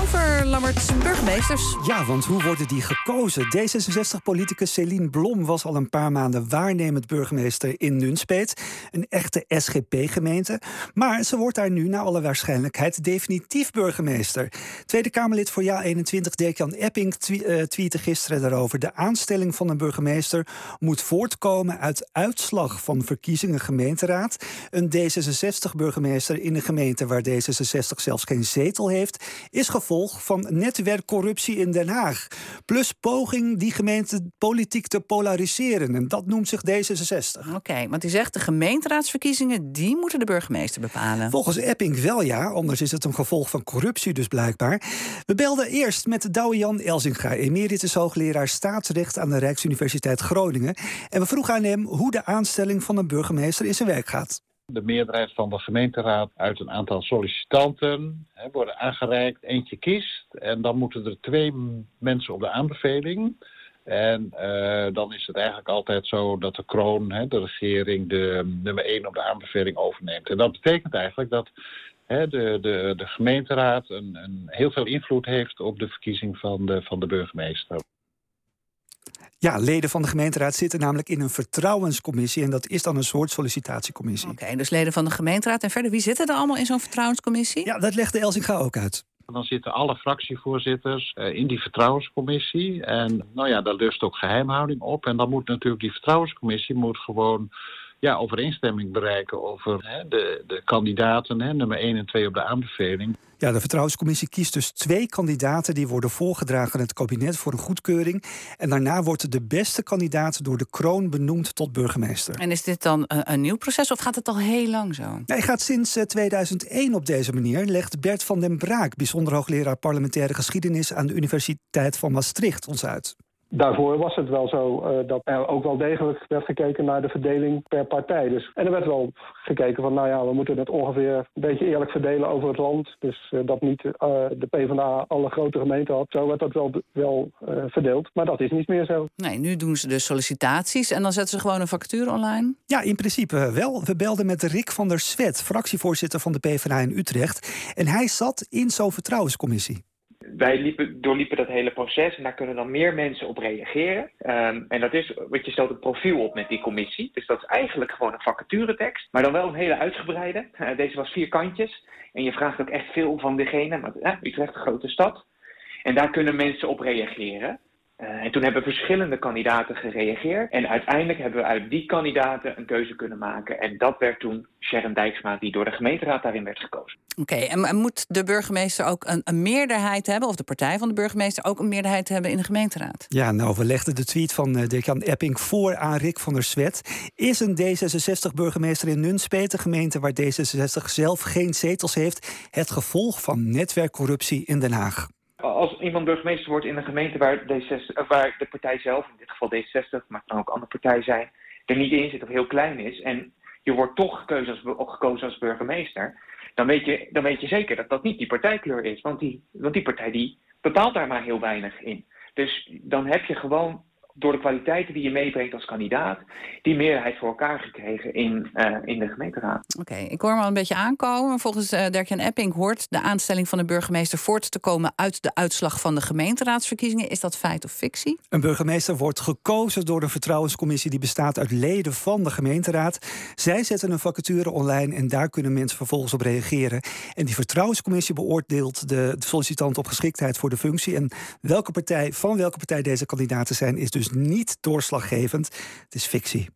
Over Lammerts burgemeesters. Ja, want hoe worden die gekozen? D66-politicus Céline Blom was al een paar maanden waarnemend burgemeester in Nunspeet. Een echte SGP-gemeente. Maar ze wordt daar nu naar alle waarschijnlijkheid definitief burgemeester. Tweede Kamerlid voor Ja21, Dirk-Jan Epping, uh, tweette gisteren daarover. De aanstelling van een burgemeester moet voortkomen uit uitslag van verkiezingen gemeenteraad. Een D66-burgemeester in een gemeente waar D66 zelfs geen zetel heeft, is gevolg van netwerkcorruptie in Den Haag. Plus poging die gemeente politiek te polariseren. En dat noemt zich D66. Oké, okay, want u zegt de gemeenteraadsverkiezingen... die moeten de burgemeester bepalen. Volgens Epping wel, ja. Anders is het een gevolg van corruptie dus blijkbaar. We belden eerst met Douwe-Jan Elzinga... emeritus hoogleraar staatsrecht aan de Rijksuniversiteit Groningen. En we vroegen aan hem hoe de aanstelling van een burgemeester in zijn werk gaat. De meerderheid van de gemeenteraad uit een aantal sollicitanten hè, worden aangereikt. Eentje kiest en dan moeten er twee mensen op de aanbeveling. En uh, dan is het eigenlijk altijd zo dat de kroon, hè, de regering, de nummer één op de aanbeveling overneemt. En dat betekent eigenlijk dat hè, de, de, de gemeenteraad een, een heel veel invloed heeft op de verkiezing van de, van de burgemeester. Ja, leden van de gemeenteraad zitten namelijk in een vertrouwenscommissie. En dat is dan een soort sollicitatiecommissie. Oké, okay, dus leden van de gemeenteraad. En verder, wie zitten er allemaal in zo'n vertrouwenscommissie? Ja, dat legde Elsinga ook uit. Dan zitten alle fractievoorzitters uh, in die vertrouwenscommissie. En nou ja, daar lust ook geheimhouding op. En dan moet natuurlijk die vertrouwenscommissie moet gewoon ja, overeenstemming bereiken over hè, de, de kandidaten, hè, nummer 1 en 2 op de aanbeveling. Ja, de Vertrouwenscommissie kiest dus twee kandidaten die worden voorgedragen aan het kabinet voor een goedkeuring. En daarna wordt de beste kandidaat door de kroon benoemd tot burgemeester. En is dit dan een, een nieuw proces of gaat het al heel lang zo? Hij gaat sinds 2001 op deze manier, legt Bert van den Braak, bijzonder hoogleraar parlementaire geschiedenis aan de Universiteit van Maastricht, ons uit. Daarvoor was het wel zo uh, dat er ook wel degelijk werd gekeken naar de verdeling per partij. Dus, en er werd wel gekeken van, nou ja, we moeten het ongeveer een beetje eerlijk verdelen over het land. Dus uh, dat niet uh, de PvdA alle grote gemeenten had. Zo werd dat wel, wel verdeeld. Maar dat is niet meer zo. Nee, nu doen ze dus sollicitaties en dan zetten ze gewoon een vacature online? Ja, in principe wel. We belden met Rick van der Swet, fractievoorzitter van de PvdA in Utrecht. En hij zat in zo'n vertrouwenscommissie wij liepen, doorliepen dat hele proces en daar kunnen dan meer mensen op reageren. Um, en dat is, wat je stelt een profiel op met die commissie. Dus dat is eigenlijk gewoon een vacaturetekst, maar dan wel een hele uitgebreide. Uh, deze was vier kantjes en je vraagt ook echt veel van degene. Maar uh, Utrecht, een grote stad. En daar kunnen mensen op reageren. Uh, en toen hebben verschillende kandidaten gereageerd. En uiteindelijk hebben we uit die kandidaten een keuze kunnen maken. En dat werd toen Sharon Dijksma, die door de gemeenteraad daarin werd gekozen. Oké, okay, en moet de burgemeester ook een, een, meerderheid hebben, of de partij van de burgemeester ook een meerderheid hebben in de gemeenteraad? Ja, nou, we legden de tweet van uh, Dekan Epping voor aan Rick van der Swet. Is een D66-burgemeester in Nunspeet, een gemeente waar D66 zelf geen zetels heeft, het gevolg van netwerkcorruptie in Den Haag? Als iemand burgemeester wordt in een gemeente waar, D66, waar de partij zelf, in dit geval D66, maar het kan ook andere partij zijn, er niet in zit of heel klein is, en je wordt toch gekozen als, gekozen als burgemeester, dan weet, je, dan weet je zeker dat dat niet die partijkleur is. Want die, want die partij die bepaalt daar maar heel weinig in. Dus dan heb je gewoon door de kwaliteiten die je meebrengt als kandidaat, die meerderheid voor elkaar gekregen in, uh, in de gemeenteraad. Oké, okay, ik hoor me al een beetje aankomen. Volgens uh, Dirk-Jan Epping hoort de aanstelling van de burgemeester voort te komen uit de uitslag van de gemeenteraadsverkiezingen. Is dat feit of fictie? Een burgemeester wordt gekozen door de vertrouwenscommissie die bestaat uit leden van de gemeenteraad. Zij zetten een vacature online en daar kunnen mensen vervolgens op reageren. En die vertrouwenscommissie beoordeelt de sollicitant op geschiktheid voor de functie. En welke partij, van welke partij deze kandidaten zijn, is dus dus niet doorslaggevend. Het is fictie.